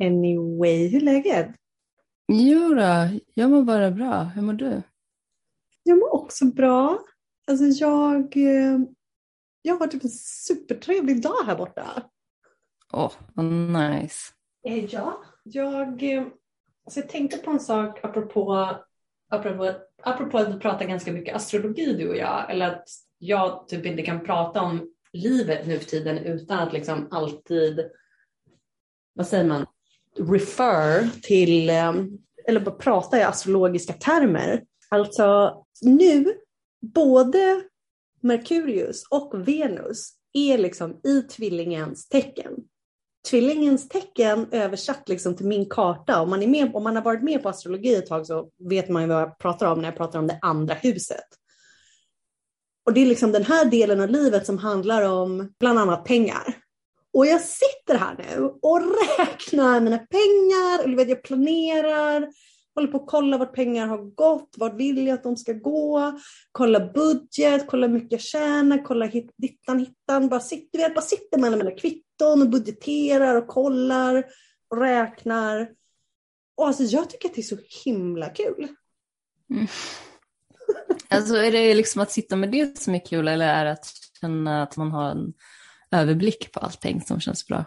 anyway. Hur är läget? Jo då, jag mår bara bra. Hur mår du? Jag mår också bra. Alltså jag, eh, jag har typ en supertrevlig dag här borta. Åh, oh, vad nice. Eh, ja, jag, eh, alltså jag tänkte på en sak apropå, apropå, apropå att vi pratar ganska mycket astrologi du och jag, eller att jag typ inte kan prata om livet nu för tiden utan att liksom alltid, vad säger man, refer till, ehm, eller bara prata i astrologiska termer. Alltså nu, både Merkurius och Venus är liksom i tvillingens tecken. Tvillingens tecken översatt liksom till min karta, om man, är med, om man har varit med på astrologi ett tag så vet man ju vad jag pratar om när jag pratar om det andra huset. Och det är liksom den här delen av livet som handlar om bland annat pengar. Och jag sitter här nu och räknar mina pengar, eller vet, jag planerar, håller på att kolla vart pengar har gått, vart vill jag att de ska gå, kolla budget, kolla hur mycket jag tjänar, kolla hit, dittan, hittan. Bara sitter, vet, bara sitter mellan mina kvitton och budgeterar och kollar och räknar. Och alltså jag tycker att det är så himla kul. Mm. Alltså är det liksom att sitta med det som är kul eller är det att känna att man har en överblick på allting som känns bra?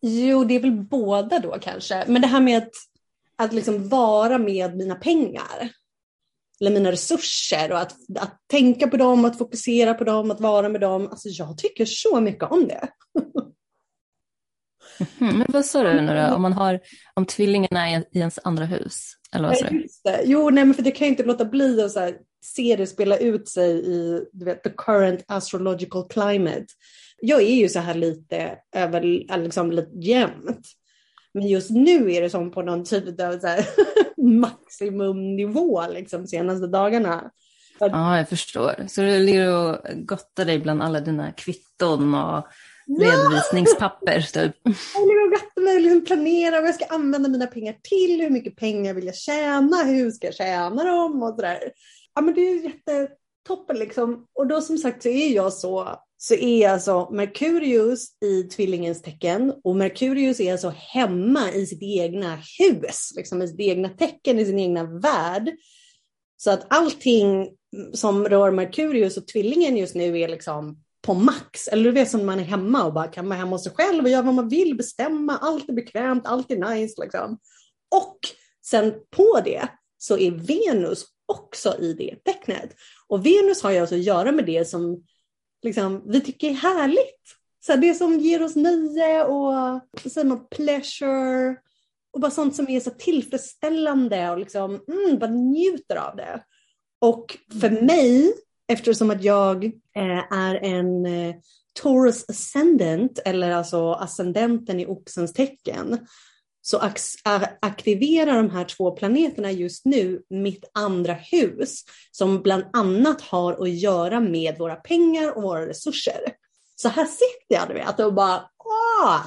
Jo, det är väl båda då kanske. Men det här med att, att liksom vara med mina pengar. Eller mina resurser och att, att tänka på dem, att fokusera på dem, att vara med dem. Alltså jag tycker så mycket om det. Mm, men vad sa du nu? Om, man har, om tvillingarna är i ens andra hus? Eller vad sa du? Jo, nej, men för det kan jag inte låta bli att så här, se det spela ut sig i du vet, the current astrological climate. Jag är ju så här lite över, liksom lite jämnt. Men just nu är det som på någon typ av så här, maximumnivå liksom senaste dagarna. Ja, jag förstår. Så du ligger och gottar dig bland alla dina kvitton och redovisningspapper typ. Jag ligger och gottar mig och liksom planerar vad jag ska använda mina pengar till, hur mycket pengar vill jag tjäna, hur ska jag tjäna dem och sådär. Ja men det är Toppen! liksom. Och då som sagt så är jag så, så är alltså Merkurius i tvillingens tecken och Merkurius är alltså hemma i sitt egna hus, liksom i sitt egna tecken, i sin egna värld. Så att allting som rör Merkurius och tvillingen just nu är liksom på max. Eller du vet som man är hemma och bara kan vara hemma hos sig själv och göra vad man vill, bestämma, allt är bekvämt, allt är nice liksom. Och sen på det så är Venus också i det tecknet. Och Venus har ju alltså att göra med det som liksom, vi tycker är härligt. Så det som ger oss nöje och säger man, pleasure och bara sånt som är så tillfredsställande och liksom, mm, bara njuter av det. Och för mig eftersom att jag eh, är en eh, Taurus ascendant, eller alltså ascendenten i oxens tecken, så aktiverar de här två planeterna just nu mitt andra hus, som bland annat har att göra med våra pengar och våra resurser. Så här sitter jag, du vet, och bara ah!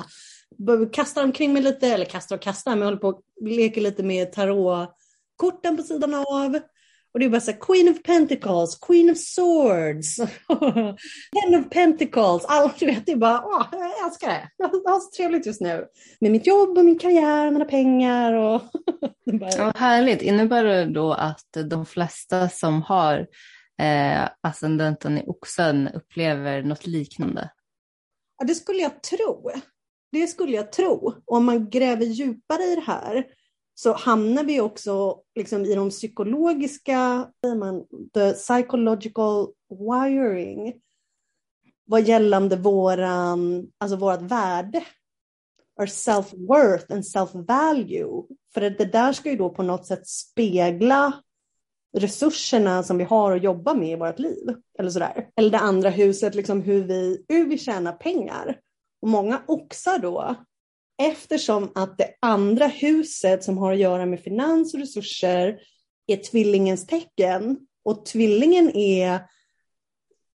åh, kastar omkring mig lite, eller kastar och kastar, men jag håller på och leker lite med tarotkorten på sidan av. Och det är bara så här, Queen of Pentacles, Queen of Swords, Ten of Pentacles. Allt, du vet, det är bara, åh, jag älskar det. Jag har så trevligt just nu. Med mitt jobb och min karriär, mina pengar och... bara... ja, härligt. Innebär det då att de flesta som har eh, ascendenten i oxen upplever något liknande? Ja, det skulle jag tro. Det skulle jag tro. Och om man gräver djupare i det här så hamnar vi också liksom i de psykologiska, man, the psychological wiring, vad gällande våran, alltså vårat värde, our self-worth and self-value. För det där ska ju då på något sätt spegla resurserna som vi har att jobba med i vårt liv. Eller sådär. Eller det andra huset, liksom hur vi, hur vi tjänar pengar. Och många oxar då Eftersom att det andra huset som har att göra med finans och resurser är tvillingens tecken och tvillingen är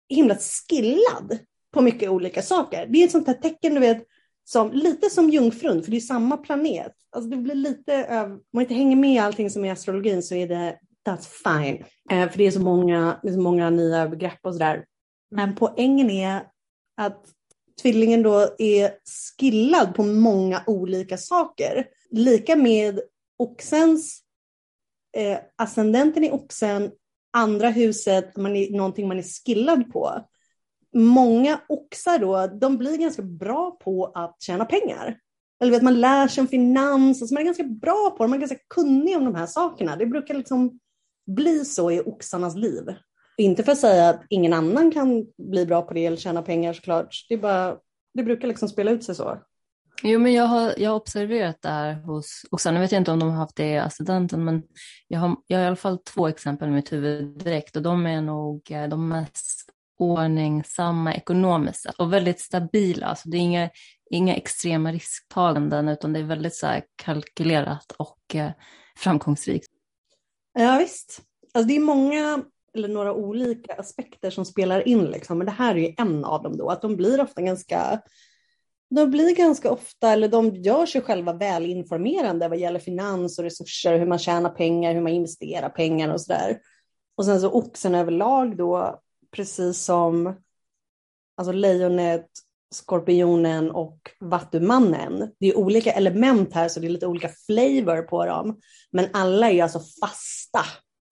himla skillad på mycket olika saker. Det är ett sånt här tecken, du vet, som, lite som jungfrun, för det är samma planet. Alltså det blir lite, om man inte hänger med i allting som är astrologin så är det that's fine. Eh, för det är så många, det är så många nya begrepp och sådär. Men poängen är att tvillingen då är skillad på många olika saker. Lika med oxens, eh, ascendenten i oxen, andra huset, man är, någonting man är skillad på. Många oxar då, de blir ganska bra på att tjäna pengar. Eller vet, man lär sig om finans, alltså man är ganska bra på det, man är ganska kunnig om de här sakerna. Det brukar liksom bli så i oxarnas liv. Inte för att säga att ingen annan kan bli bra på det eller tjäna pengar såklart. Det, bara, det brukar liksom spela ut sig så. Jo, men jag har, jag har observerat det här hos oxarna. Nu vet jag inte om de har haft det i assistenten, men jag har, jag har i alla fall två exempel i mitt huvud direkt och de är nog eh, de mest ordningsamma ekonomiskt och väldigt stabila. Alltså det är inga, inga extrema risktaganden utan det är väldigt så kalkylerat och eh, framgångsrikt. Ja visst. Alltså det är många eller några olika aspekter som spelar in, liksom. men det här är ju en av dem då, att de blir ofta ganska de blir ganska ofta, eller de gör sig själva välinformerande vad gäller finans och resurser, hur man tjänar pengar, hur man investerar pengar och sådär. Och sen så oxen överlag då, precis som alltså lejonet, skorpionen och vattumannen. Det är olika element här så det är lite olika flavor på dem. Men alla är alltså fasta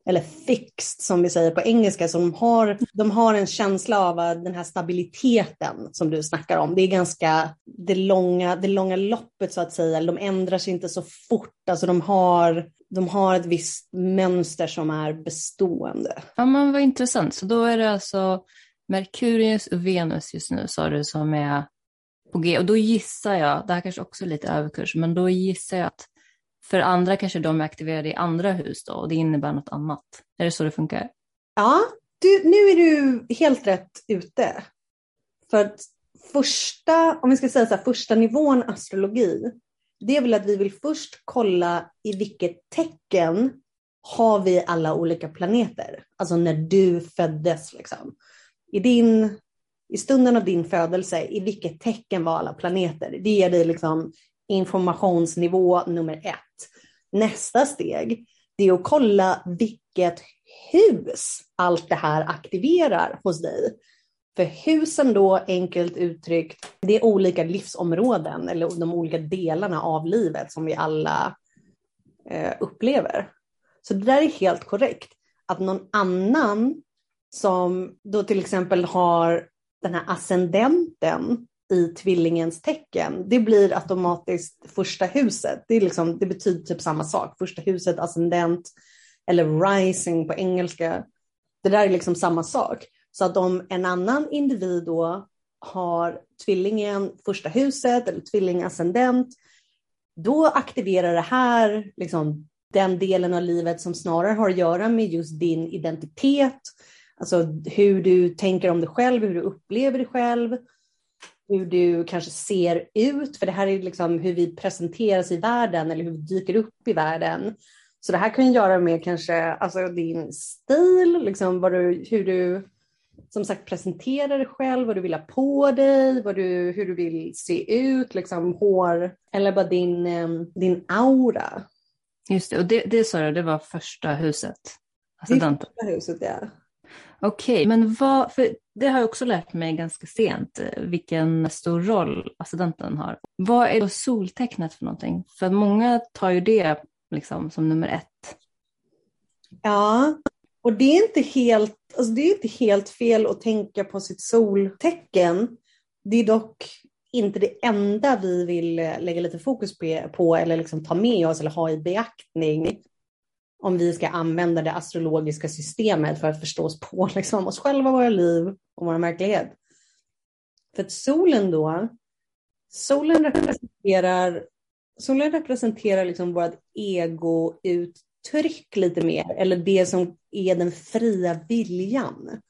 eller fixed som vi säger på engelska, så de har, de har en känsla av den här stabiliteten som du snackar om. Det är ganska det långa, det långa loppet så att säga, de ändrar sig inte så fort, alltså de har, de har ett visst mönster som är bestående. Ja men vad intressant, så då är det alltså Merkurius och Venus just nu sa du som är på G och då gissar jag, det här kanske också är lite överkurs, men då gissar jag att för andra kanske de är aktiverade i andra hus då och det innebär något annat. Är det så det funkar? Ja, du, nu är du helt rätt ute. För att första, om vi ska säga så här, första nivån astrologi, det är väl att vi vill först kolla i vilket tecken har vi alla olika planeter? Alltså när du föddes liksom. I, din, I stunden av din födelse, i vilket tecken var alla planeter? Det ger dig liksom informationsnivå nummer ett. Nästa steg, det är att kolla vilket hus allt det här aktiverar hos dig. För husen då, enkelt uttryckt, det är olika livsområden eller de olika delarna av livet som vi alla eh, upplever. Så det där är helt korrekt. Att någon annan som då till exempel har den här ascendenten i tvillingens tecken, det blir automatiskt första huset. Det, är liksom, det betyder typ samma sak. Första huset, ascendent eller rising på engelska. Det där är liksom samma sak. Så att om en annan individ då har tvillingen första huset eller tvilling, ascendent, då aktiverar det här liksom, den delen av livet som snarare har att göra med just din identitet, alltså hur du tänker om dig själv, hur du upplever dig själv, hur du kanske ser ut, för det här är liksom hur vi presenteras i världen eller hur vi dyker upp i världen. Så det här kan göra med kanske alltså din stil, liksom vad du, hur du som sagt presenterar dig själv, vad du vill ha på dig, vad du, hur du vill se ut, liksom hår eller bara din, din aura. Just det, och det, det sa du, det var första huset? Alltså det är första huset, ja. Okej, okay, men vad, för det har jag också lärt mig ganska sent, eh, vilken stor roll ascendenten har. Vad är då soltecknet för någonting? För många tar ju det liksom som nummer ett. Ja, och det är inte helt, alltså det är inte helt fel att tänka på sitt soltecken. Det är dock inte det enda vi vill eh, lägga lite fokus på eller liksom ta med oss eller ha i beaktning om vi ska använda det astrologiska systemet för att förstå oss på liksom, oss själva, våra liv och vår verklighet. För att solen då, solen representerar, solen representerar liksom vårt egouttryck lite mer, eller det som är den fria viljan.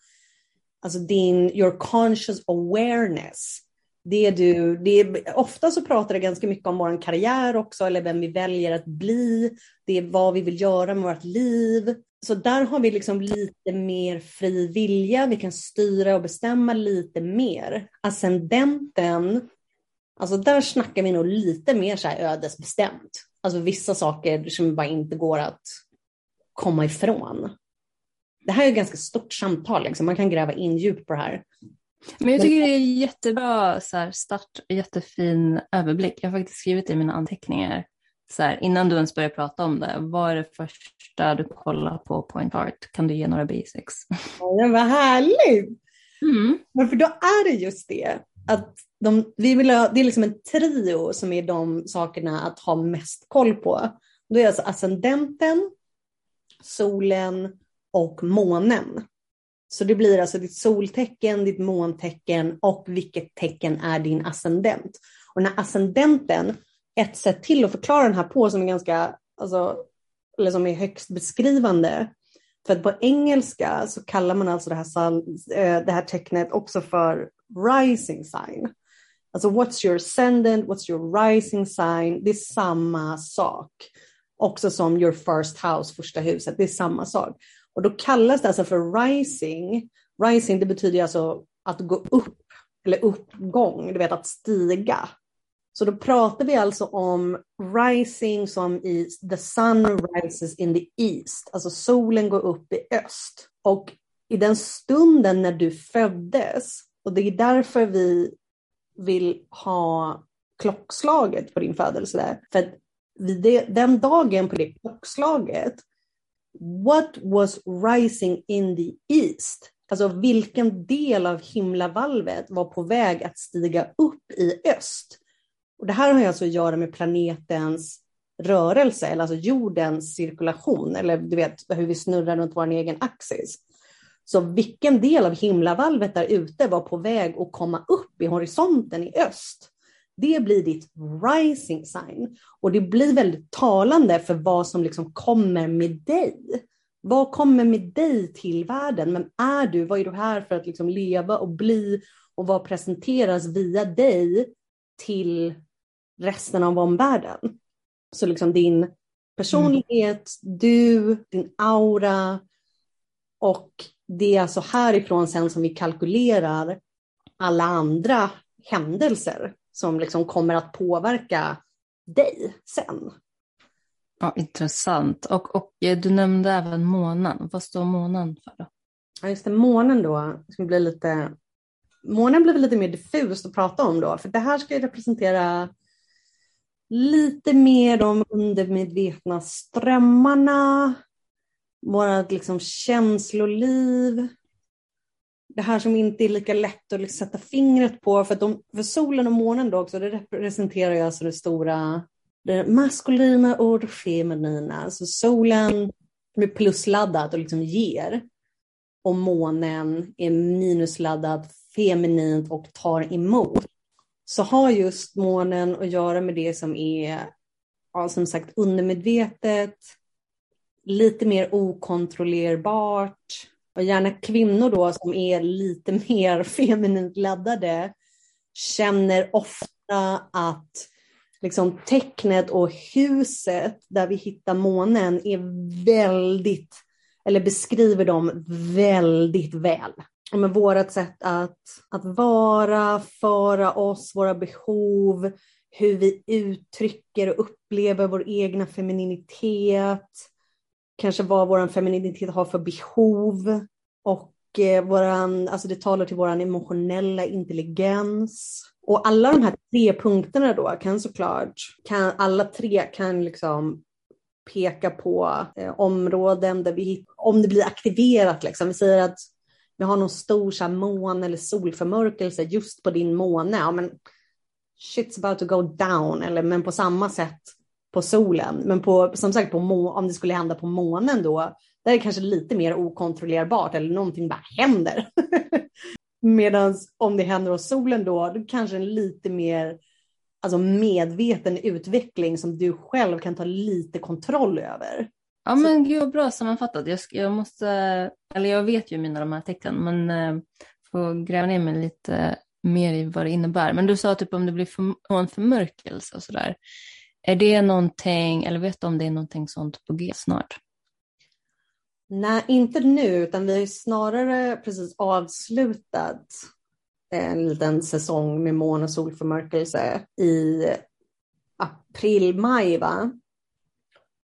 Alltså din, your conscious awareness det du, det är, ofta så pratar det ganska mycket om vår karriär också, eller vem vi väljer att bli. Det är vad vi vill göra med vårt liv. Så där har vi liksom lite mer fri vilja. Vi kan styra och bestämma lite mer. Ascendenten, alltså där snackar vi nog lite mer så här ödesbestämt. Alltså vissa saker som bara inte går att komma ifrån. Det här är ett ganska stort samtal, liksom. man kan gräva in djupt på det här. Men jag tycker det är jättebra så här, start, jättefin överblick. Jag har faktiskt skrivit i mina anteckningar så här, innan du ens börjar prata om det. Vad är det första du kollar på Point Art? Kan du ge några basics? Ja, vad härligt! Mm. Men för då är det just det att de, vi vill ha, det är liksom en trio som är de sakerna att ha mest koll på. Då är alltså ascendenten, solen och månen. Så det blir alltså ditt soltecken, ditt måntecken och vilket tecken är din ascendent. Och den här ascendenten, ett sätt till att förklara den här på som är ganska, alltså, eller som är högst beskrivande. För att på engelska så kallar man alltså det här, eh, det här tecknet också för rising sign. Alltså what's your ascendant, what's your rising sign, det är samma sak. Också som your first house, första huset, det är samma sak. Och då kallas det alltså för rising. Rising det betyder alltså att gå upp, eller uppgång, du vet att stiga. Så då pratar vi alltså om rising som i the sun rises in the east, alltså solen går upp i öst. Och i den stunden när du föddes, och det är därför vi vill ha klockslaget på din födelse, för att det, den dagen på det klockslaget, what was rising in the east? Alltså vilken del av himlavalvet var på väg att stiga upp i öst? Och det här har alltså att göra med planetens rörelse, eller alltså jordens cirkulation, eller du vet hur vi snurrar runt vår egen axis. Så vilken del av himlavalvet där ute var på väg att komma upp i horisonten i öst? Det blir ditt rising sign. Och det blir väldigt talande för vad som liksom kommer med dig. Vad kommer med dig till världen? Vem är du? Vad är du här för att liksom leva och bli? Och vad presenteras via dig till resten av omvärlden? Så liksom din personlighet, mm. du, din aura och det är alltså härifrån sen som vi kalkylerar alla andra händelser som liksom kommer att påverka dig sen. Ja, intressant. Och, och eh, du nämnde även månen. Vad står månen för? Då? Ja, just det. Månen då, ska bli lite... Månen blir lite mer diffust att prata om då, för det här ska ju representera lite mer de undermedvetna strömmarna, vårt liksom känsloliv, det här som inte är lika lätt att liksom sätta fingret på, för, att de, för solen och månen då också, det representerar ju alltså det stora, det maskulina och det feminina. Så solen är plusladdad och liksom ger, och månen är minusladdad, feminint och tar emot. Så har just månen att göra med det som är, ja, som sagt, undermedvetet, lite mer okontrollerbart, och gärna kvinnor då som är lite mer feminint laddade känner ofta att liksom tecknet och huset där vi hittar månen är väldigt, eller beskriver dem väldigt väl. Men vårt sätt att, att vara, föra oss, våra behov, hur vi uttrycker och upplever vår egna femininitet, kanske vad vår femininitet har för behov och eh, våran, alltså det talar till vår emotionella intelligens. Och alla de här tre punkterna då kan såklart, kan, alla tre kan liksom peka på eh, områden där vi, om det blir aktiverat, liksom. vi säger att vi har någon stor så här, mån eller solförmörkelse just på din måne, ja men shit's about to go down, eller men på samma sätt på solen. Men på, som sagt, på må, om det skulle hända på månen då, där är det kanske lite mer okontrollerbart eller någonting bara händer. Medan om det händer hos solen då, då kanske en lite mer alltså medveten utveckling som du själv kan ta lite kontroll över. Ja men gud bra sammanfattat. Jag, jag måste, eller jag vet ju mina de här tecknen men eh, får gräva ner mig lite mer i vad det innebär. Men du sa typ om det blir för, en förmörkelse och sådär. Är det någonting, eller vet du om det är någonting sånt på G snart? Nej, inte nu, utan vi har snarare precis avslutat en liten säsong med mån och solförmörkelse i april, maj. Va?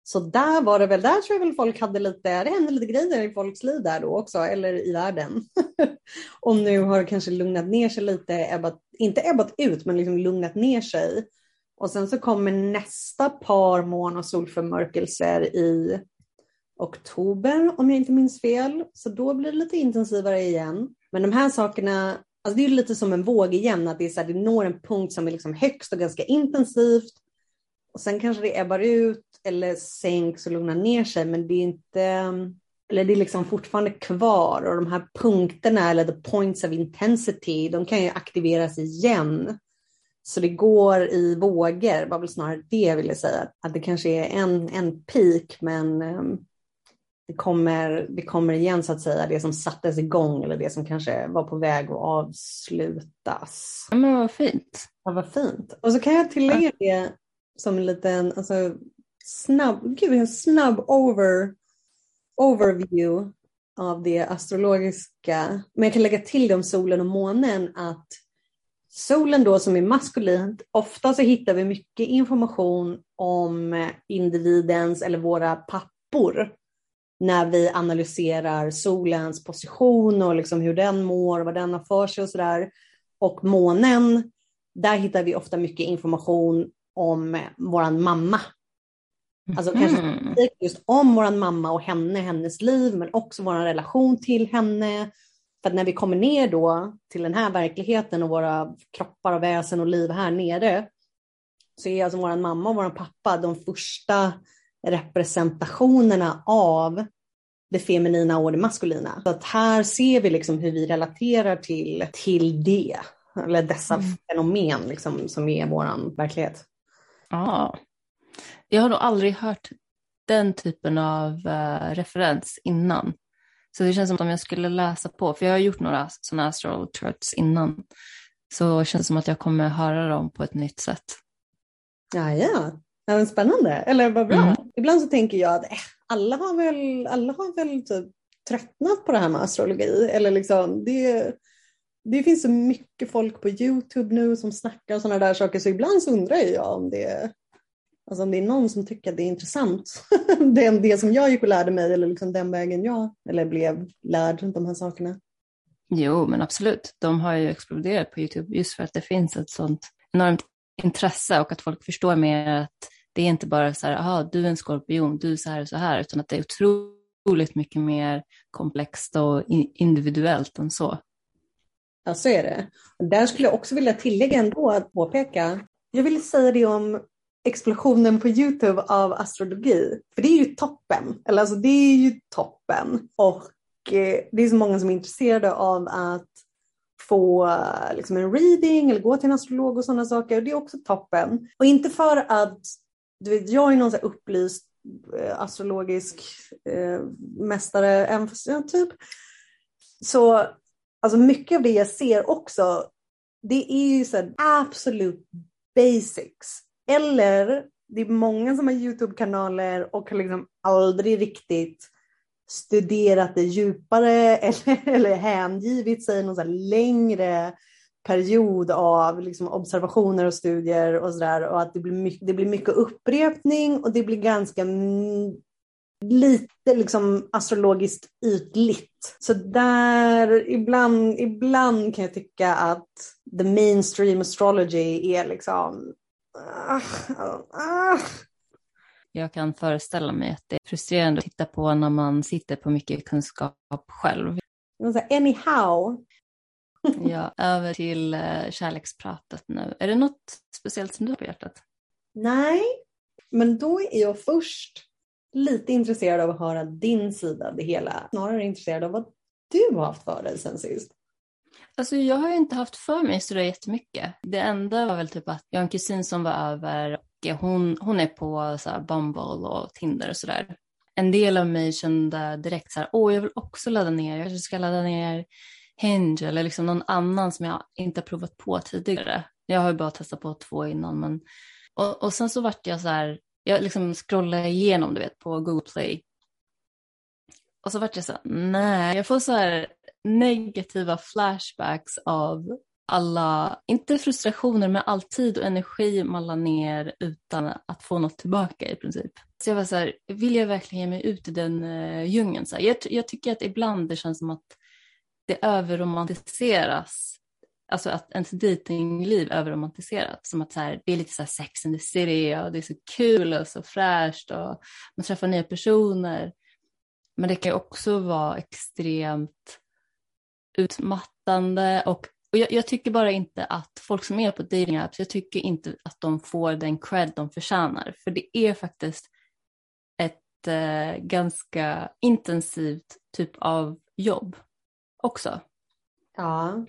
Så där var det väl, där tror jag väl folk hade lite, det hände lite grejer i folks liv där då också, eller i världen. och nu har det kanske lugnat ner sig lite, ebbat, inte ebbat ut, men liksom lugnat ner sig. Och sen så kommer nästa par mån och solförmörkelser i oktober, om jag inte minns fel. Så då blir det lite intensivare igen. Men de här sakerna, alltså det är lite som en våg igen, att det, är så här, det når en punkt som är liksom högst och ganska intensivt. Och sen kanske det ebbar ut eller sänks och lugnar ner sig, men det är inte, eller det är liksom fortfarande kvar och de här punkterna eller the points of intensity, de kan ju aktiveras igen. Så det går i vågor, var väl snarare det jag ville säga, att det kanske är en, en peak, men um, det kommer, det kommer igen så att säga, det som sattes igång eller det som kanske var på väg att avslutas. Ja, men vad fint. Ja, vad fint. Och så kan jag tillägga det som en liten alltså, snabb, gud, en snabb over, overview av det astrologiska. Men jag kan lägga till det om solen och månen att solen då som är maskulint, ofta så hittar vi mycket information om individens eller våra pappor när vi analyserar solens position och liksom hur den mår vad den har för sig och sådär. Och månen, där hittar vi ofta mycket information om våran mamma. Alltså mm. kanske just om våran mamma och henne, hennes liv, men också vår relation till henne. För att när vi kommer ner då till den här verkligheten och våra kroppar och väsen och liv här nere, så är alltså vår mamma och vår pappa de första representationerna av det feminina och det maskulina. Så att här ser vi liksom hur vi relaterar till, till det, eller dessa mm. fenomen liksom, som är vår verklighet. Ja, jag har nog aldrig hört den typen av uh, referens innan. Så det känns som att om jag skulle läsa på, för jag har gjort några sådana astral charts innan, så känns det som att jag kommer höra dem på ett nytt sätt. Ja, ja. ja spännande, eller vad bra. Mm. Ibland så tänker jag att äh, alla har väl, alla har väl typ tröttnat på det här med astrologi. Eller liksom, det, det finns så mycket folk på Youtube nu som snackar och sådana där saker så ibland så undrar jag om det, alltså om det är någon som tycker att det är intressant. det är det som jag gick och lärde mig eller liksom den vägen jag eller blev lärd de här sakerna. Jo, men absolut. De har ju exploderat på Youtube just för att det finns ett sånt enormt intresse och att folk förstår mer att det är inte bara så här, aha, du är en skorpion, du är så här och så här, utan att det är otroligt mycket mer komplext och individuellt än så. Ja, så är det. Där skulle jag också vilja tillägga ändå att påpeka, jag vill säga det om explosionen på Youtube av astrologi, för det är ju toppen, eller alltså det är ju toppen. Och eh, det är så många som är intresserade av att få eh, liksom en reading eller gå till en astrolog och sådana saker. Och det är också toppen. Och inte för att, du vet, jag är någon så upplyst eh, astrologisk eh, mästare, en, ja, typ. Så alltså mycket av det jag ser också, det är ju så absolut basics. Eller det är många som har Youtube-kanaler och har liksom aldrig riktigt studerat det djupare eller, eller hängivit sig någon längre period av liksom observationer och studier och sådär och att det blir, mycket, det blir mycket upprepning och det blir ganska lite liksom astrologiskt ytligt. Så där, ibland, ibland kan jag tycka att the mainstream astrology är liksom... Jag kan föreställa mig att det är frustrerande att titta på när man sitter på mycket kunskap själv. Anyhow. ja, över till uh, kärlekspratet nu. Är det något speciellt som du har på hjärtat? Nej, men då är jag först lite intresserad av att höra din sida av det hela. Snarare intresserad av vad du har haft för dig sen sist. Alltså jag har ju inte haft för mig så jättemycket. Det enda var väl typ att jag har en kusin som var över och hon, hon är på så här Bumble och Tinder och sådär. En del av mig kände direkt så här, åh jag vill också ladda ner, jag ska ladda ner Hinge eller liksom någon annan som jag inte har provat på tidigare. Jag har ju bara testat på två innan men och, och sen så vart jag så här, jag liksom scrollade igenom du vet på Google Play. Och så vart jag så här, nej, jag får så här negativa flashbacks av alla, inte frustrationer, men all tid och energi man la ner utan att få något tillbaka i princip. Så jag var så här, vill jag verkligen ge mig ut i den uh, djungeln? Så här, jag, jag tycker att ibland det känns som att det överromantiseras alltså att ens dejtingliv överromantiseras. Som att så här, det är lite så sex in the city och det är så kul och så fräscht och man träffar nya personer. Men det kan också vara extremt utmattande och, och jag, jag, tycker bara inte att folk som är på dating apps, jag tycker inte att de får den cred de förtjänar. För det är faktiskt ett eh, ganska intensivt typ av jobb också. Ja.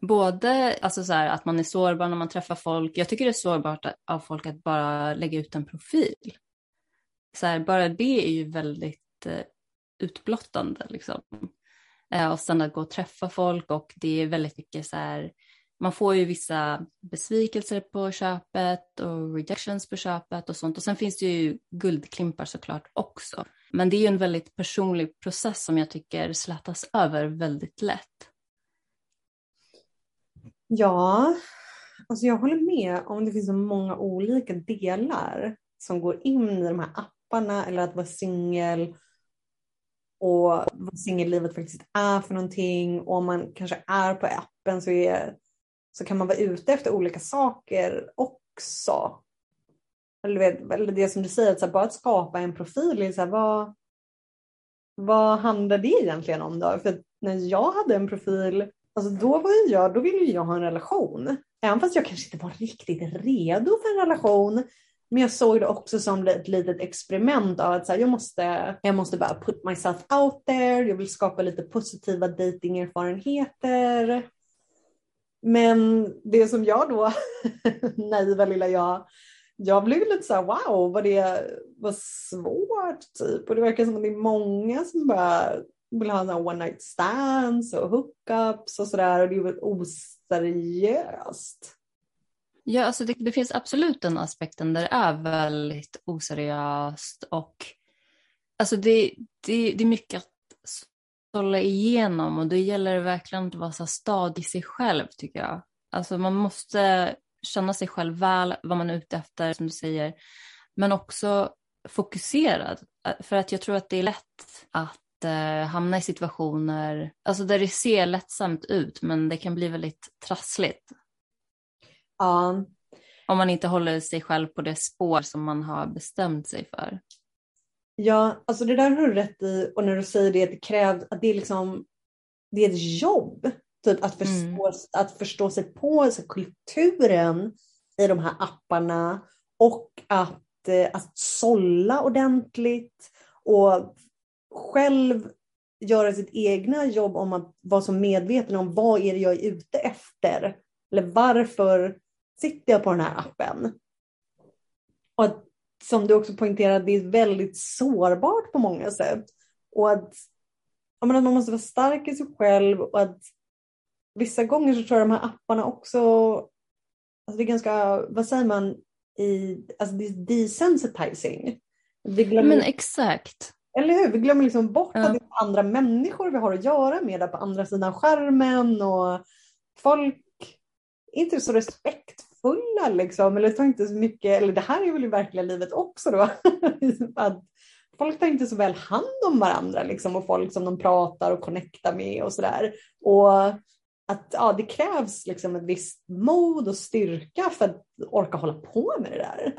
Både alltså så här, att man är sårbar när man träffar folk. Jag tycker det är sårbart av folk att bara lägga ut en profil. Så här, bara det är ju väldigt eh, utblottande. Liksom. Eh, och sen att gå och träffa folk och det är väldigt mycket så här, man får ju vissa besvikelser på köpet och rejections på köpet och sånt. Och sen finns det ju guldklimpar såklart också. Men det är ju en väldigt personlig process som jag tycker slätas över väldigt lätt. Ja, alltså jag håller med om det finns så många olika delar som går in i de här apparna eller att vara singel och vad singellivet faktiskt är för någonting. Och om man kanske är på appen så, är, så kan man vara ute efter olika saker också. Eller, eller det som du säger, att så här, bara att skapa en profil, så här, vad, vad handlar det egentligen om då? För när jag hade en profil Alltså då var ju jag, då ville jag ha en relation. Även fast jag kanske inte var riktigt redo för en relation. Men jag såg det också som ett litet experiment av att så här, jag, måste, jag måste bara put myself out there. Jag vill skapa lite positiva datingerfarenheter. Men det som jag då, naiva lilla jag, jag blev lite så här, wow vad det var svårt typ. Och det verkar som att det är många som bara vill ha one night stands och hookups och sådär och det är väl oseriöst. Ja, alltså det, det, finns absolut den aspekten där det är väldigt oseriöst och alltså det, det, det är mycket att sålla igenom och då gäller det verkligen att vara så stadig i sig själv tycker jag. Alltså man måste känna sig själv väl, vad man är ute efter som du säger, men också fokuserad. För att jag tror att det är lätt att eh, hamna i situationer alltså där det ser lättsamt ut men det kan bli väldigt trassligt. Ja. Om man inte håller sig själv på det spår som man har bestämt sig för. Ja, alltså det där har du rätt i och när du säger det, det krävs, att det är liksom, det är ett jobb. Typ att förstå, mm. att förstå sig på alltså, kulturen i de här apparna och att, eh, att sålla ordentligt och själv göra sitt egna jobb om att vara så medveten om vad är det jag är ute efter. Eller varför sitter jag på den här appen? Och att, som du också poängterade, det är väldigt sårbart på många sätt. Och att, att man måste vara stark i sig själv och att vissa gånger så tror jag de här apparna också, alltså det är ganska, vad säger man, i, alltså det är desensitizing. Men exakt. Eller hur? Vi glömmer liksom bort ja. att det är andra människor vi har att göra med där på andra sidan skärmen och folk är inte så respektfulla liksom, eller tar inte så mycket, eller det här är väl i verkliga livet också då, att folk tar inte så väl hand om varandra liksom och folk som de pratar och connectar med och sådär. Och att ja, det krävs liksom ett visst mod och styrka för att orka hålla på med det där.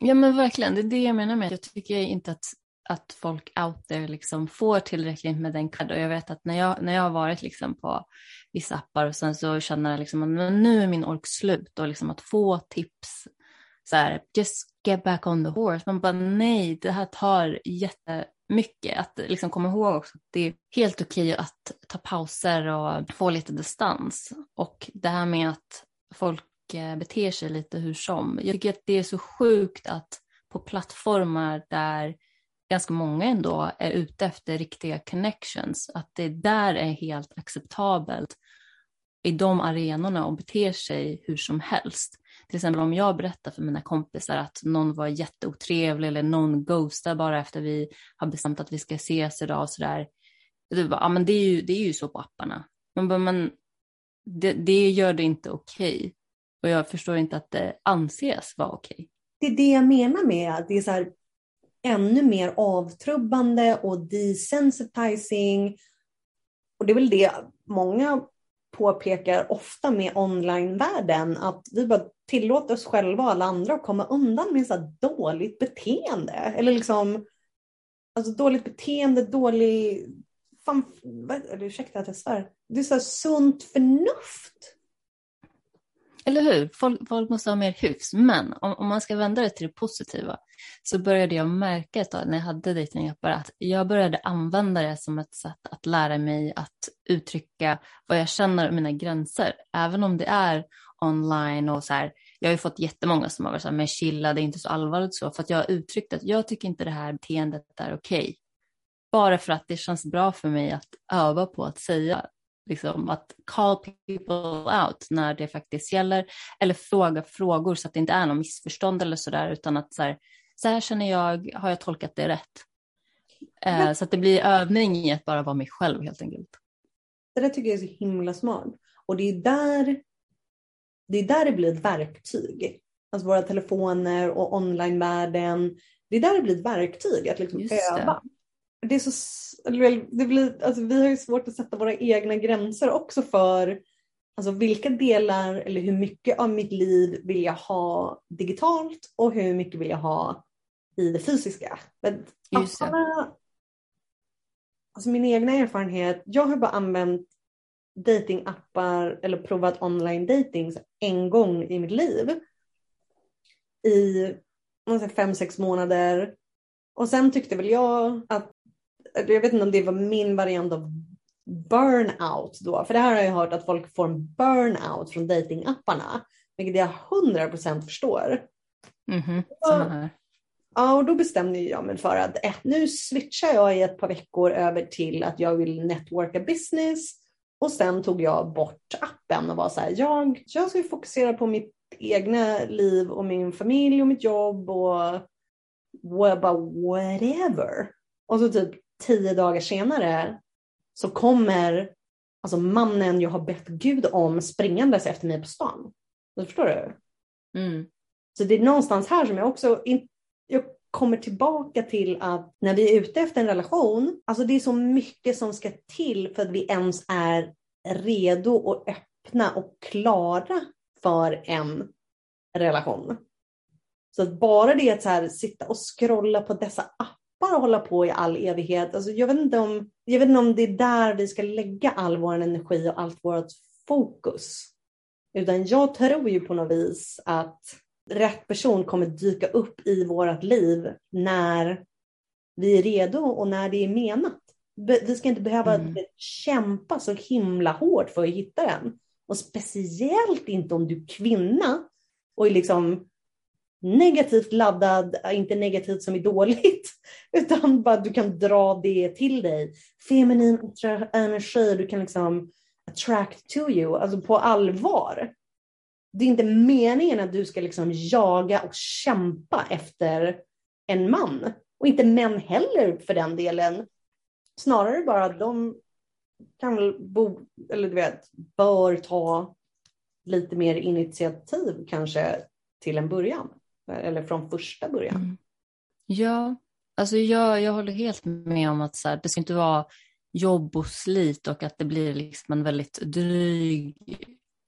Ja men verkligen, det är det jag menar med jag tycker inte att att folk out there liksom får tillräckligt med den cred. Och jag vet att när jag, när jag har varit liksom på vissa appar och sen så känner jag liksom att nu är min ork slut och liksom att få tips så här, just get back on the horse. Man bara nej, det här tar jättemycket. Att liksom komma ihåg också att det är helt okej att ta pauser och få lite distans. Och det här med att folk eh, beter sig lite hur som. Jag tycker att det är så sjukt att på plattformar där ganska många ändå är ute efter riktiga connections, att det där är helt acceptabelt i de arenorna och beter sig hur som helst. Till exempel om jag berättar för mina kompisar att någon var jätteotrevlig eller någon ghostar bara efter vi har bestämt att vi ska ses idag och sådär. Det, ja, men det, är ju, det är ju så på apparna. Man bara, men det, det gör det inte okej. Okay. Och jag förstår inte att det anses vara okej. Okay. Det är det jag menar med att det är så här, ännu mer avtrubbande och desensitizing. Och det är väl det många påpekar ofta med onlinevärlden, att vi bara tillåter oss själva och alla andra att komma undan med så dåligt beteende. Eller liksom, alltså dåligt beteende, dålig, fan, vad, ursäkta att jag svär, det är så sunt förnuft. Eller hur? Folk, folk, måste ha mer hyfs. Men om, om, man ska vända det till det positiva så började jag märka ett tag när jag hade dejtingappar att jag började använda det som ett sätt att lära mig att uttrycka vad jag känner och mina gränser. Även om det är online och så här. Jag har ju fått jättemånga som har varit så här, men chilla, det är inte så allvarligt så. För att jag har uttryckt att jag tycker inte det här beteendet är okej. Okay. Bara för att det känns bra för mig att öva på att säga liksom, att call people out när det faktiskt gäller eller fråga frågor så att det inte är något missförstånd eller sådär utan att så här, så här känner jag, har jag tolkat det rätt? Eh, så att det blir övning i att bara vara mig själv helt enkelt. Det där tycker jag är så himla smart och det är där det, är där det blir ett verktyg. Alltså våra telefoner och onlinevärlden. Det är där det blir ett verktyg att liksom öva det är så, det blir, alltså vi har ju svårt att sätta våra egna gränser också för alltså vilka delar eller hur mycket av mitt liv vill jag ha digitalt och hur mycket vill jag ha i det fysiska. Men apparna, alltså min egna erfarenhet, jag har bara använt datingappar eller provat online dating en gång i mitt liv. I fem, sex månader. Och sen tyckte väl jag att jag vet inte om det var min variant av burnout då, för det här har jag hört att folk får en burnout från datingapparna, vilket jag 100% förstår. Mm -hmm. Ja, och då bestämde jag mig för att äh, nu switchar jag i ett par veckor över till att jag vill networka business och sen tog jag bort appen och var så här, jag, jag ska fokusera på mitt egna liv och min familj och mitt jobb och whatever. Och så typ tio dagar senare så kommer alltså mannen jag har bett Gud om springandes efter mig på stan. Du förstår du? Mm. Så det är någonstans här som jag också in, jag kommer tillbaka till att när vi är ute efter en relation, alltså det är så mycket som ska till för att vi ens är redo och öppna och klara för en relation. Så att bara det att så här, sitta och scrolla på dessa appar bara hålla på i all evighet. Alltså, jag, vet inte om, jag vet inte om det är där vi ska lägga all vår energi och allt vårt fokus. Utan jag tror ju på något vis att rätt person kommer dyka upp i vårt liv när vi är redo och när det är menat. Vi ska inte behöva mm. kämpa så himla hårt för att hitta den. Och speciellt inte om du är kvinna och är liksom negativt laddad, eh, inte negativt som är dåligt, utan bara du kan dra det till dig. Feminin energi, du kan liksom attract to you, alltså på allvar. Det är inte meningen att du ska liksom jaga och kämpa efter en man. Och inte män heller för den delen. Snarare bara att de kan väl bo, eller du vet, bör ta lite mer initiativ kanske till en början eller från första början. Mm. Ja, alltså jag, jag håller helt med om att så här, det ska inte vara jobb och slit och att det blir liksom en väldigt dryg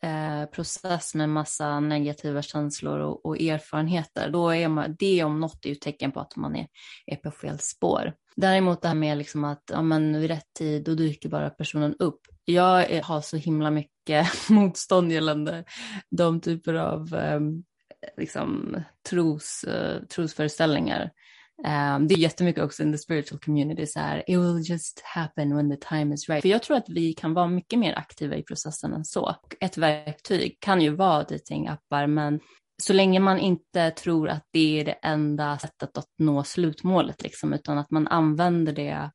eh, process med massa negativa känslor och, och, erfarenheter. Då är man, det om något är ju tecken på att man är, är på fel spår. Däremot det här med liksom att ja, men vid rätt tid då dyker bara personen upp. Jag har så himla mycket motstånd gällande de typer av um, liksom, tros, uh, trosföreställningar. Um, det är jättemycket också in the spiritual community, så här, it will just happen when the time is right. För jag tror att vi kan vara mycket mer aktiva i processen än så. Ett verktyg kan ju vara datingappar, men så länge man inte tror att det är det enda sättet att nå slutmålet, liksom, utan att man använder det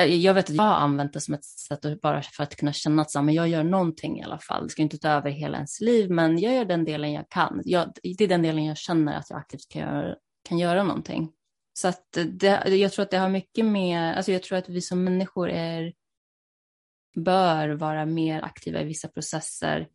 Eh, jag vet att jag har använt det som ett sätt att bara för att kunna känna att men jag gör någonting i alla fall. Det ska inte ta över hela ens liv, men jag gör den delen jag kan. Jag, det är den delen jag känner att jag aktivt kan göra, kan göra någonting. Så att det, jag tror att det har mycket med, alltså jag tror att vi som människor är bör vara mer aktiva i vissa processer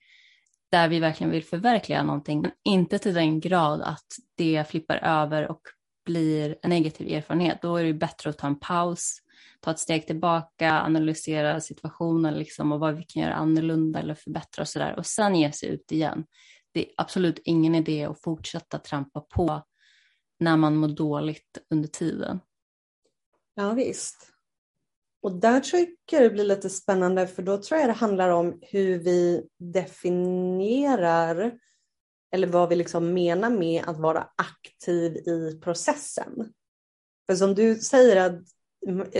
där vi verkligen vill förverkliga någonting, men inte till den grad att det flippar över och blir en negativ erfarenhet. Då är det bättre att ta en paus, ta ett steg tillbaka, analysera situationen liksom och vad vi kan göra annorlunda eller förbättra och sådär och sen ge sig ut igen. Det är absolut ingen idé att fortsätta trampa på när man mår dåligt under tiden. Ja visst. Och där tycker jag det blir lite spännande för då tror jag det handlar om hur vi definierar eller vad vi liksom menar med att vara aktiv i processen. För som du säger att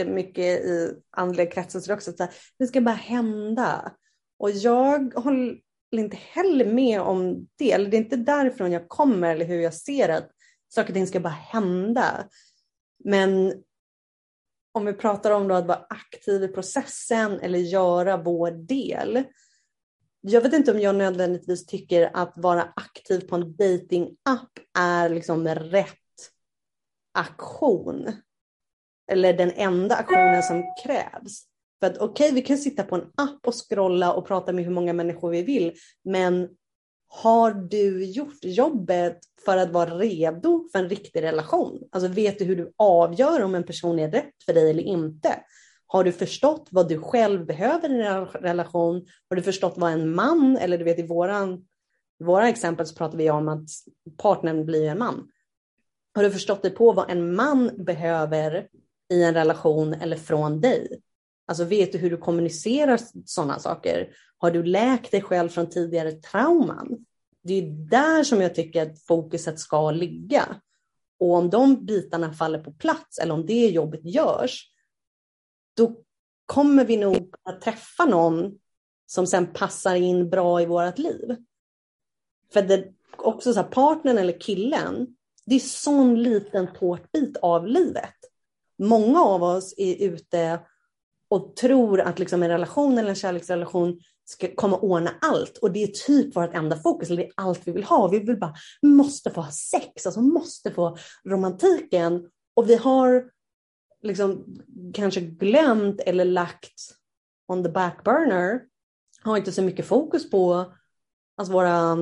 mycket i andliga kretsar så är det också att det ska bara hända. Och jag håller inte heller med om det, eller det är inte därifrån jag kommer eller hur jag ser att saker och ting ska bara hända. Men om vi pratar om då att vara aktiv i processen eller göra vår del. Jag vet inte om jag nödvändigtvis tycker att vara aktiv på en dating-app är liksom rätt aktion. Eller den enda aktionen som krävs. För att okej, okay, vi kan sitta på en app och scrolla och prata med hur många människor vi vill, men har du gjort jobbet för att vara redo för en riktig relation? Alltså vet du hur du avgör om en person är rätt för dig eller inte? Har du förstått vad du själv behöver i en relation? Har du förstått vad en man, eller du vet i våran, våra exempel så pratar vi om att partnern blir en man. Har du förstått dig på vad en man behöver i en relation eller från dig? Alltså vet du hur du kommunicerar sådana saker? Har du läkt dig själv från tidigare trauman? Det är där som jag tycker att fokuset ska ligga. Och om de bitarna faller på plats eller om det jobbet görs, då kommer vi nog att träffa någon som sen passar in bra i vårt liv. För det också så här, partnern eller killen, det är sån liten tårtbit av livet. Många av oss är ute och tror att liksom en relation eller en kärleksrelation ska komma ordna allt. Och det är typ vårt enda fokus, eller det är allt vi vill ha. Vi vill bara, måste få ha sex, alltså måste få romantiken. Och vi har liksom kanske glömt eller lagt on the back burner, har inte så mycket fokus på alltså våra,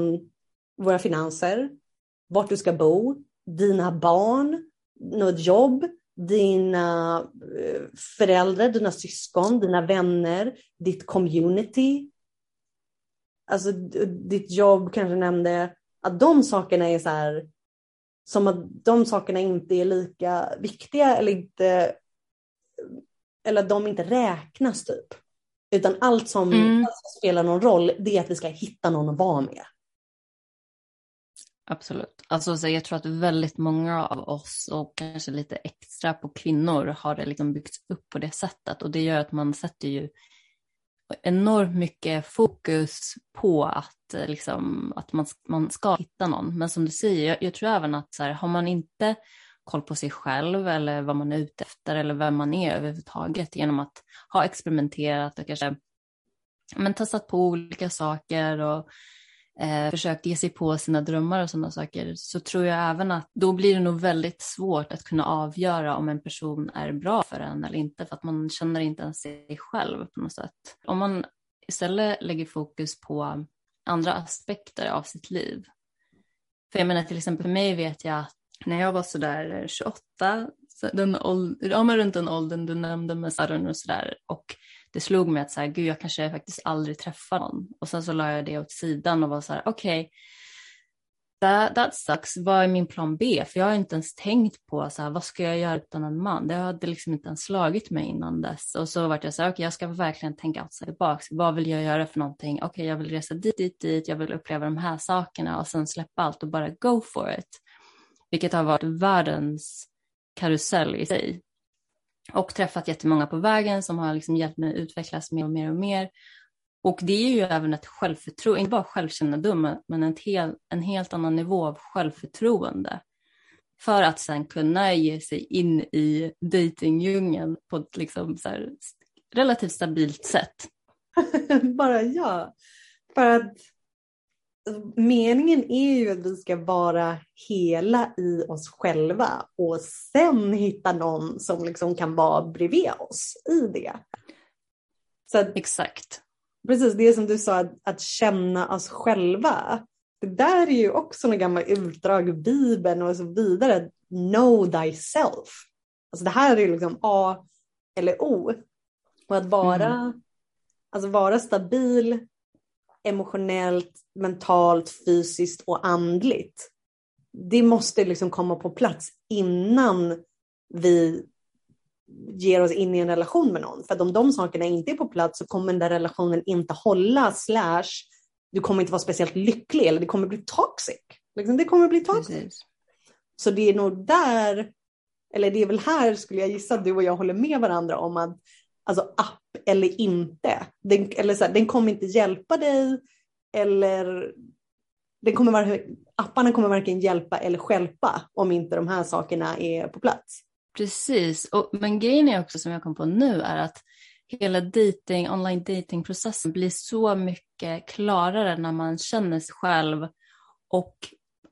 våra finanser, vart du ska bo, dina barn, något jobb, dina eh, föräldrar, dina syskon, dina vänner, ditt community. Alltså ditt jobb kanske nämnde att de sakerna är så här som att de sakerna inte är lika viktiga eller inte eller att de inte räknas typ. Utan allt som mm. spelar någon roll det är att vi ska hitta någon att vara med. Absolut. Alltså, så jag tror att väldigt många av oss och kanske lite extra på kvinnor har det liksom byggts upp på det sättet och det gör att man sätter ju enormt mycket fokus på att, eh, liksom, att man, man ska hitta någon. Men som du säger, jag, jag tror även att så här, har man inte koll på sig själv eller vad man är ute efter eller vem man är överhuvudtaget genom att ha experimenterat och kanske men, testat på olika saker och eh, försökt ge sig på sina drömmar och sådana saker så tror jag även att då blir det nog väldigt svårt att kunna avgöra om en person är bra för en eller inte för att man känner inte ens sig själv på något sätt. Om man istället lägger fokus på andra aspekter av sitt liv. För jag menar till exempel för mig vet jag att när jag var sådär 28, så den åld- ja, men runt den åldern du nämnde med Saturn och sådär och det slog mig att så här, gud jag kanske faktiskt aldrig träffar någon. Och sen så la jag det åt sidan och var så här, okej, okay, that, that sucks, vad är min plan B? För jag har inte ens tänkt på så här, vad ska jag göra utan en man? Det hade liksom inte ens slagit mig innan dess. Och så vart jag så här, okej okay, jag ska verkligen tänka outside the box. Vad vill jag göra för någonting? Okej, okay, jag vill resa dit, dit, dit, jag vill uppleva de här sakerna och sen släppa allt och bara go for it. Vilket har varit världens karusell i sig och träffat jättemånga på vägen som har liksom hjälpt mig att utvecklas mer och mer och mer. Och det är ju även ett självförtroende, inte bara självkännedom, men en, hel, en helt annan nivå av självförtroende. För att sen kunna ge sig in i dejtingdjungeln på ett liksom så här, relativt stabilt sätt. bara ja. För att meningen är ju att vi ska vara hela i oss själva och sen hitta någon som liksom kan vara bredvid oss i det. Så att, Exakt. precis det som du sa, att, att känna oss själva. Det där är ju också några gamla utdrag ur Bibeln och så vidare. Know thyself. Alltså det här är ju liksom A eller O. Och att vara, Mm. alltså vara stabil emotionellt, mentalt, fysiskt och andligt. Det måste liksom komma på plats innan vi ger oss in i en relation med någon. För att om de sakerna inte är på plats så kommer den där relationen inte hålla slash du kommer inte vara speciellt lycklig eller det kommer bli toxic. Liksom, det kommer bli toxic. Precis. Så det är nog där, eller det är väl här skulle jag gissa att du och jag håller med varandra om att alltså app eller inte. Den, eller så här, den kommer inte hjälpa dig eller den kommer vara, apparna kommer varken hjälpa eller stjälpa om inte de här sakerna är på plats. Precis, och, men grejen är också som jag kom på nu är att hela dating, online datingprocessen blir så mycket klarare när man känner sig själv och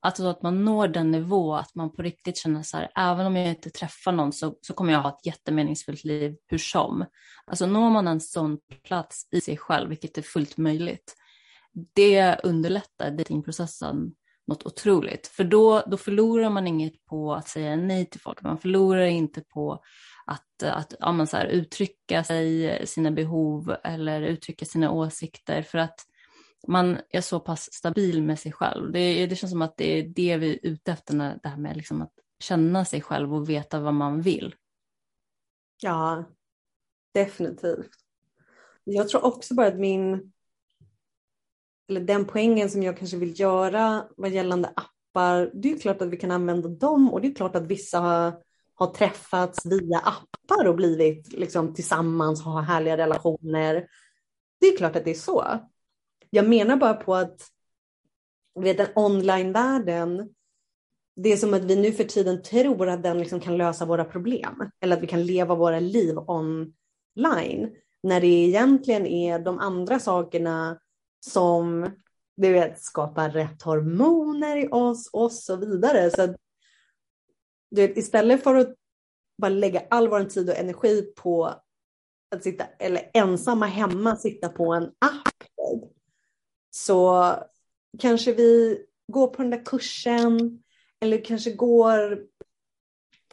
alltså att man når den nivå att man på riktigt känner så här, även om jag inte träffar någon så, så kommer jag ha ett jättemeningsfullt liv hur som. Alltså når man en sån plats i sig själv, vilket är fullt möjligt, det underlättar datingprocessen något otroligt. För då, då förlorar man inget på att säga nej till folk. Man förlorar inte på att, att ja, så här, uttrycka sig, sina behov eller uttrycka sina åsikter. För att man är så pass stabil med sig själv. Det, det känns som att det är det vi är ute efter, när, det här med liksom att känna sig själv och veta vad man vill. Ja, definitivt. Jag tror också bara att min, eller den poängen som jag kanske vill göra vad gällande appar, det är klart att vi kan använda dem och det är klart att vissa har, har träffats via appar och blivit liksom tillsammans, har härliga relationer. Det är klart att det är så. Jag menar bara på att du vet, den online-världen, det är som att vi nu för tiden tror att den liksom kan lösa våra problem eller att vi kan leva våra liv online. När det egentligen är de andra sakerna som du vet, skapar rätt hormoner i oss och så vidare. Så att, du vet, istället för att bara lägga all vår tid och energi på att sitta, eller ensamma hemma sitta på en app så kanske vi går på den där kursen eller kanske går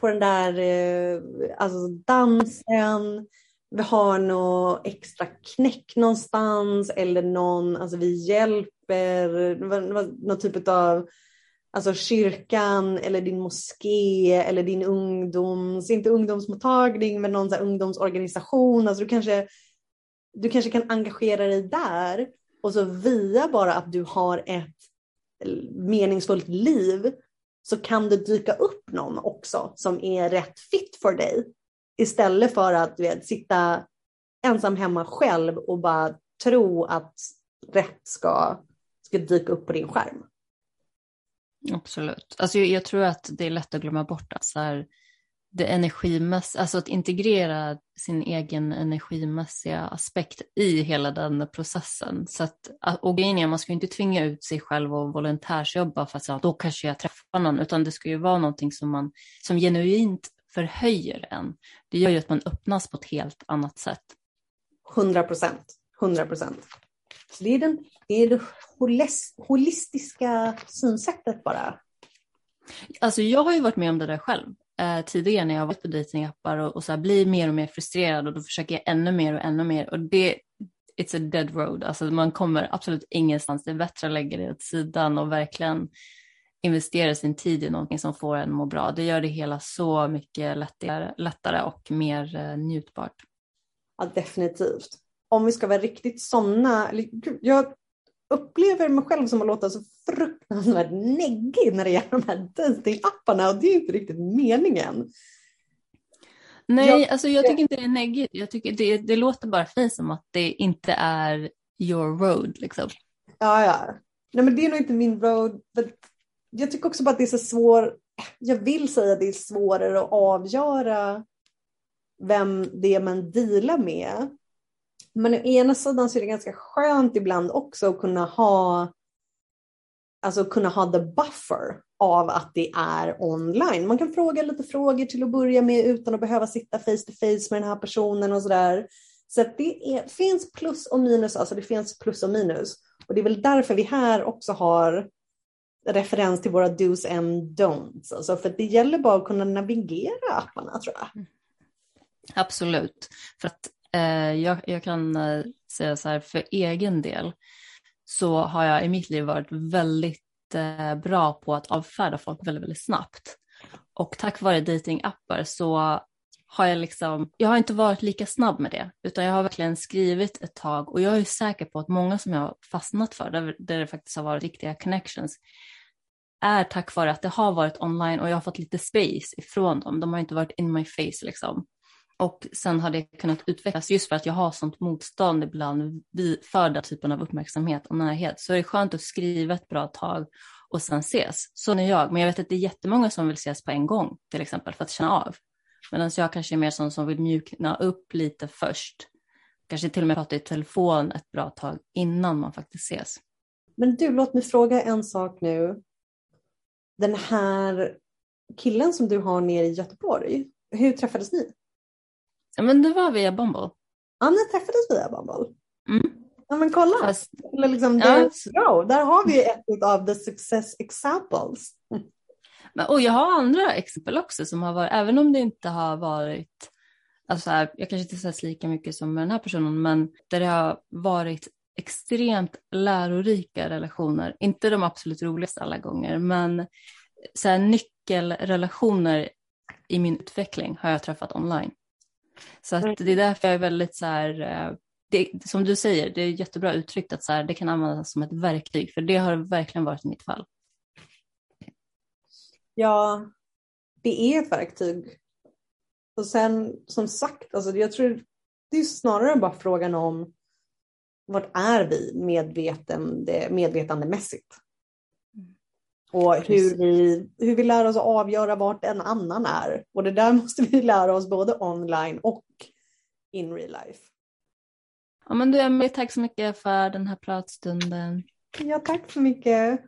på den där eh, alltså dansen. Vi har något extra knäck någonstans eller någon, alltså vi hjälper, någon typ av alltså kyrkan eller din moské eller din ungdoms, inte ungdomsmottagning men någon så ungdomsorganisation. Alltså du kanske, du kanske kan engagera dig där och så via bara att du har ett meningsfullt liv så kan det dyka upp någon också som är rätt fit för dig. Istället för att du vet, sitta ensam hemma själv och bara tro att rätt ska, ska dyka upp på din skärm. Absolut. Alltså jag, jag tror att det är lätt att glömma bort att så här, det energimässiga, alltså att integrera sin egen energimässiga aspekt i hela den processen. Så att, och grejen är, man ska inte tvinga ut sig själv och volontärsjobba för att säga då kanske jag träffar någon, utan det ska ju vara någonting som man som genuint förhöjer en. Det gör ju att man öppnas på ett helt annat sätt. 100 procent. 100 procent. Det är, den, det är det holistiska synsättet bara. Alltså jag har ju varit med om det där själv eh, tidigare när jag har varit på dejtingappar och, och så här, blir mer och mer frustrerad och då försöker jag ännu mer och ännu mer och det it's a dead road. Alltså man kommer absolut ingenstans. Det är bättre att lägga det åt sidan och verkligen investera sin tid i någonting som får en må bra. Det gör det hela så mycket lättare, lättare och mer eh, njutbart. Ja, definitivt. Om vi ska vara riktigt sådana, jag upplever mig själv som att låta så fruktansvärt neggig när det gäller de här datingapparna och det är inte riktigt meningen. Nej, jag, alltså jag tycker inte det är neggigt. Jag tycker det, det låter bara fint som att det inte är your road liksom. Ja, ja. Nej, men det är nog inte min road. Jag tycker också bara att det är så svårt. Jag vill säga att det är svårare att avgöra vem det är man dealar med. Men å ena sidan så är det ganska skönt ibland också att kunna ha alltså kunna ha the buffer av att det är online. Man kan fråga lite frågor till att börja med utan att behöva sitta face to face med den här personen och sådär. Så det är, finns plus och minus, alltså det finns plus och minus. Och det är väl därför vi här också har referens till våra dos and don'ts. Alltså för det gäller bara att kunna navigera apparna tror jag. Mm. Absolut. För att Eh, jag, jag, kan eh, säga så här, för egen del så har jag i mitt liv varit väldigt eh, bra på att avfärda folk väldigt, väldigt snabbt. Och tack vare datingappar så har jag liksom, jag har inte varit lika snabb med det, utan jag har verkligen skrivit ett tag och jag är säker på att många som jag har fastnat för, där, där det faktiskt har varit riktiga connections, är tack vare att det har varit online och jag har fått lite space ifrån dem. De har inte varit in my face liksom. Och sen har det kunnat utvecklas just för att jag har sånt motstånd ibland för den typen av uppmärksamhet och närhet. Så det är skönt att skriva ett bra tag och sen ses. Så är jag. Men jag vet att det är jättemånga som vill ses på en gång till exempel för att känna av. Medan jag kanske är mer sån som vill mjukna upp lite först. Kanske till och med prata i telefon ett bra tag innan man faktiskt ses. Men du, låt mig fråga en sak nu. Den här killen som du har nere i Göteborg, hur träffades ni? Men det var via Bumble. Ja, ni träffades via Bumble. Mm. Ja, men kolla. Fast, liksom, Ja. ja. Där har vi ett av the success examples. men, och jag har andra exempel också som har varit, även om det inte har varit, alltså så här, jag kanske inte ses lika mycket som med den här personen, men där det har varit extremt lärorika relationer. Inte de absolut roligaste alla gånger, men så här, nyckelrelationer i min utveckling har jag träffat online. Så att det är därför jag är väldigt så här, eh, det, som du säger, det är jättebra uttryckt att så här, det kan användas som ett verktyg, för det har verkligen varit mitt fall. Ja, det är ett verktyg. Och sen som sagt, alltså, jag tror det är snarare bara frågan om vart är vi medvetande, medvetandemässigt? Och hur vi, hur vi lär oss att avgöra vart en annan är. Och det där måste vi lära oss både online och in real life. Ja, men du Emelie, tack så mycket för den här pratstunden. Ja, tack så mycket.